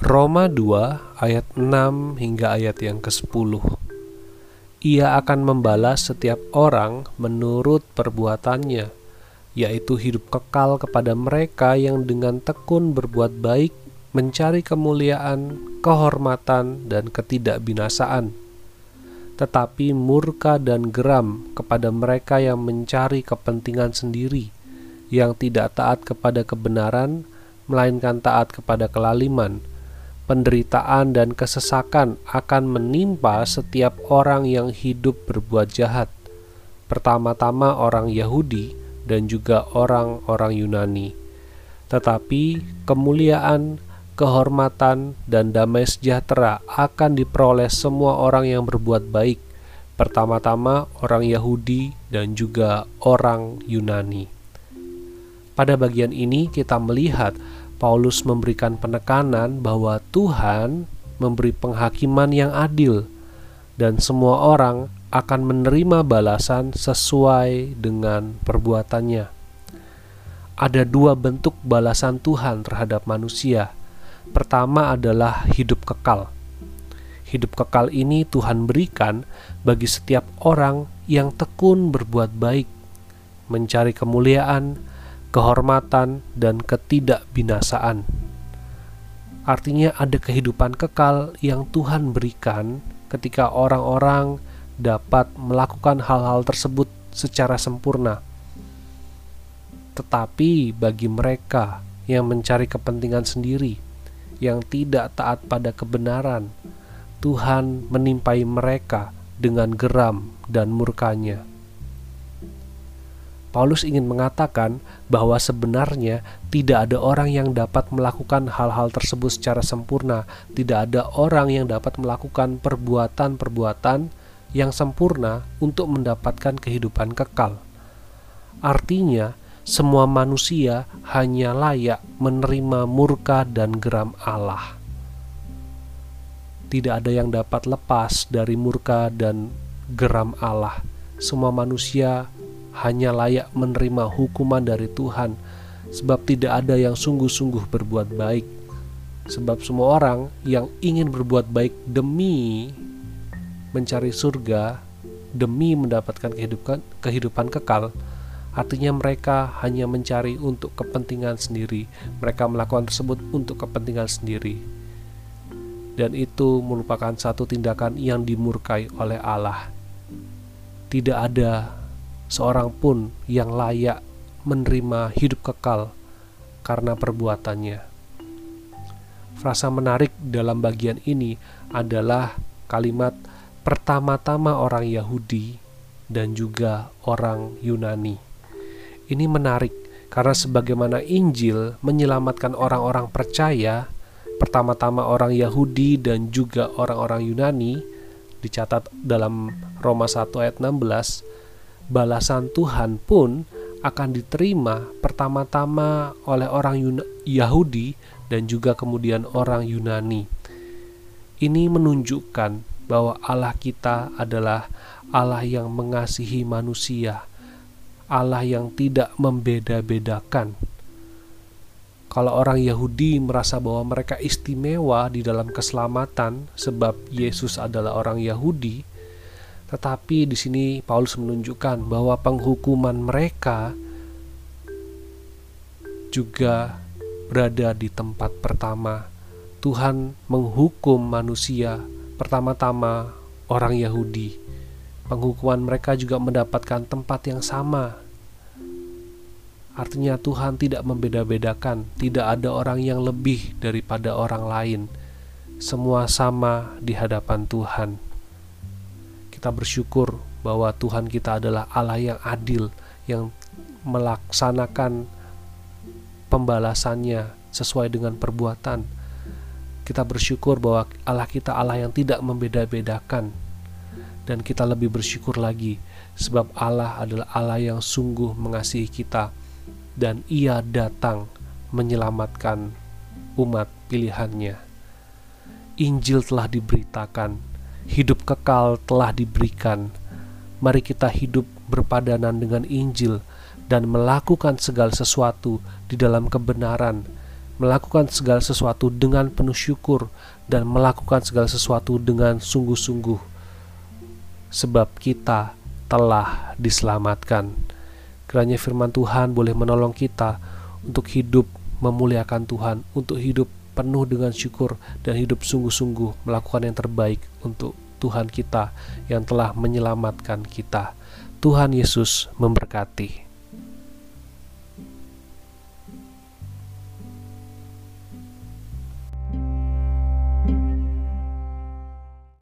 Roma 2 ayat 6 hingga ayat yang ke-10 Ia akan membalas setiap orang menurut perbuatannya yaitu hidup kekal kepada mereka yang dengan tekun berbuat baik mencari kemuliaan, kehormatan, dan ketidakbinasaan. Tetapi murka dan geram kepada mereka yang mencari kepentingan sendiri yang tidak taat kepada kebenaran melainkan taat kepada kelaliman penderitaan dan kesesakan akan menimpa setiap orang yang hidup berbuat jahat, pertama-tama orang Yahudi dan juga orang-orang Yunani. Tetapi kemuliaan, kehormatan, dan damai sejahtera akan diperoleh semua orang yang berbuat baik, pertama-tama orang Yahudi dan juga orang Yunani. Pada bagian ini, kita melihat Paulus memberikan penekanan bahwa Tuhan memberi penghakiman yang adil, dan semua orang akan menerima balasan sesuai dengan perbuatannya. Ada dua bentuk balasan Tuhan terhadap manusia. Pertama adalah hidup kekal. Hidup kekal ini Tuhan berikan bagi setiap orang yang tekun berbuat baik, mencari kemuliaan, kehormatan, dan ketidakbinasaan. Artinya, ada kehidupan kekal yang Tuhan berikan ketika orang-orang dapat melakukan hal-hal tersebut secara sempurna. Tetapi bagi mereka yang mencari kepentingan sendiri, yang tidak taat pada kebenaran, Tuhan menimpai mereka dengan geram dan murkanya. Paulus ingin mengatakan bahwa sebenarnya tidak ada orang yang dapat melakukan hal-hal tersebut secara sempurna, tidak ada orang yang dapat melakukan perbuatan-perbuatan yang sempurna untuk mendapatkan kehidupan kekal. Artinya, semua manusia hanya layak menerima murka dan geram Allah. Tidak ada yang dapat lepas dari murka dan geram Allah. Semua manusia hanya layak menerima hukuman dari Tuhan, sebab tidak ada yang sungguh-sungguh berbuat baik. Sebab semua orang yang ingin berbuat baik demi mencari surga, demi mendapatkan kehidupan, kehidupan kekal, artinya mereka hanya mencari untuk kepentingan sendiri. Mereka melakukan tersebut untuk kepentingan sendiri, dan itu merupakan satu tindakan yang dimurkai oleh Allah. Tidak ada seorang pun yang layak menerima hidup kekal karena perbuatannya. Frasa menarik dalam bagian ini adalah kalimat pertama-tama orang Yahudi dan juga orang Yunani. Ini menarik karena sebagaimana Injil menyelamatkan orang-orang percaya, pertama-tama orang Yahudi dan juga orang-orang Yunani, dicatat dalam Roma 1 ayat 16, balasan Tuhan pun akan diterima pertama-tama oleh orang Yahudi dan juga kemudian orang Yunani. Ini menunjukkan bahwa Allah kita adalah Allah yang mengasihi manusia, Allah yang tidak membeda-bedakan. Kalau orang Yahudi merasa bahwa mereka istimewa di dalam keselamatan sebab Yesus adalah orang Yahudi, tetapi di sini Paulus menunjukkan bahwa penghukuman mereka juga berada di tempat pertama. Tuhan menghukum manusia pertama-tama orang Yahudi. Penghukuman mereka juga mendapatkan tempat yang sama. Artinya Tuhan tidak membeda-bedakan, tidak ada orang yang lebih daripada orang lain. Semua sama di hadapan Tuhan kita bersyukur bahwa Tuhan kita adalah Allah yang adil, yang melaksanakan pembalasannya sesuai dengan perbuatan. Kita bersyukur bahwa Allah kita Allah yang tidak membeda-bedakan, dan kita lebih bersyukur lagi sebab Allah adalah Allah yang sungguh mengasihi kita, dan Ia datang menyelamatkan umat pilihannya. Injil telah diberitakan hidup kekal telah diberikan. Mari kita hidup berpadanan dengan Injil dan melakukan segala sesuatu di dalam kebenaran, melakukan segala sesuatu dengan penuh syukur dan melakukan segala sesuatu dengan sungguh-sungguh sebab kita telah diselamatkan. Kiranya firman Tuhan boleh menolong kita untuk hidup memuliakan Tuhan, untuk hidup penuh dengan syukur dan hidup sungguh-sungguh melakukan yang terbaik untuk Tuhan kita yang telah menyelamatkan kita. Tuhan Yesus memberkati.